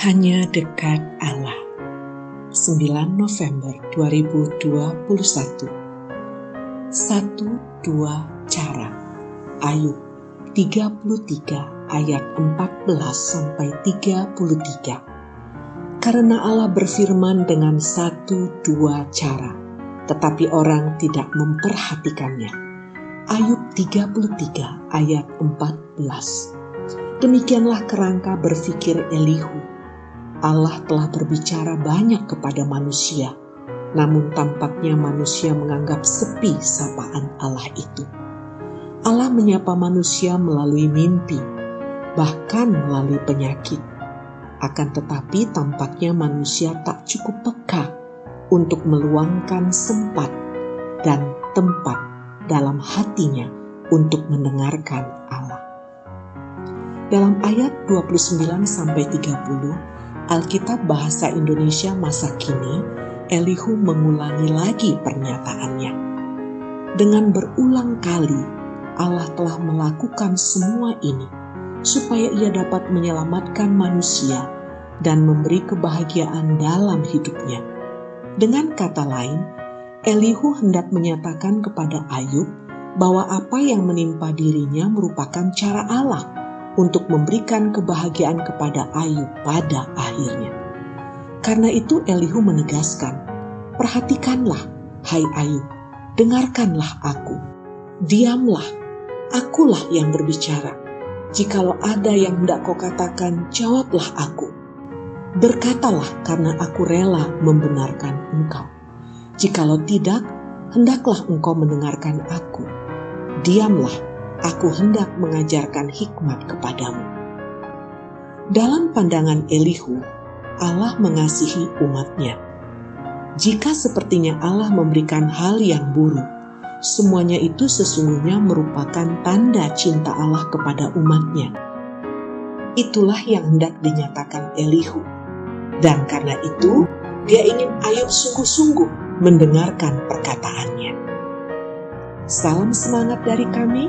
Hanya dekat Allah. 9 November 2021. Satu dua cara. Ayub 33 ayat 14 sampai 33. Karena Allah berfirman dengan satu dua cara, tetapi orang tidak memperhatikannya. Ayub 33 ayat 14. Demikianlah kerangka berfikir Elihu Allah telah berbicara banyak kepada manusia, namun tampaknya manusia menganggap sepi sapaan Allah itu. Allah menyapa manusia melalui mimpi, bahkan melalui penyakit. Akan tetapi tampaknya manusia tak cukup peka untuk meluangkan sempat dan tempat dalam hatinya untuk mendengarkan Allah. Dalam ayat 29 sampai 30 Alkitab Bahasa Indonesia masa kini, Elihu mengulangi lagi pernyataannya. Dengan berulang kali, Allah telah melakukan semua ini supaya ia dapat menyelamatkan manusia dan memberi kebahagiaan dalam hidupnya. Dengan kata lain, Elihu hendak menyatakan kepada Ayub bahwa apa yang menimpa dirinya merupakan cara Allah untuk memberikan kebahagiaan kepada Ayub pada akhirnya. Karena itu Elihu menegaskan, Perhatikanlah, hai Ayub, dengarkanlah aku. Diamlah, akulah yang berbicara. Jikalau ada yang hendak kau katakan, jawablah aku. Berkatalah karena aku rela membenarkan engkau. Jikalau tidak, hendaklah engkau mendengarkan aku. Diamlah, aku hendak mengajarkan hikmat kepadamu. Dalam pandangan Elihu, Allah mengasihi umatnya. Jika sepertinya Allah memberikan hal yang buruk, semuanya itu sesungguhnya merupakan tanda cinta Allah kepada umatnya. Itulah yang hendak dinyatakan Elihu. Dan karena itu, dia ingin Ayub sungguh-sungguh mendengarkan perkataannya. Salam semangat dari kami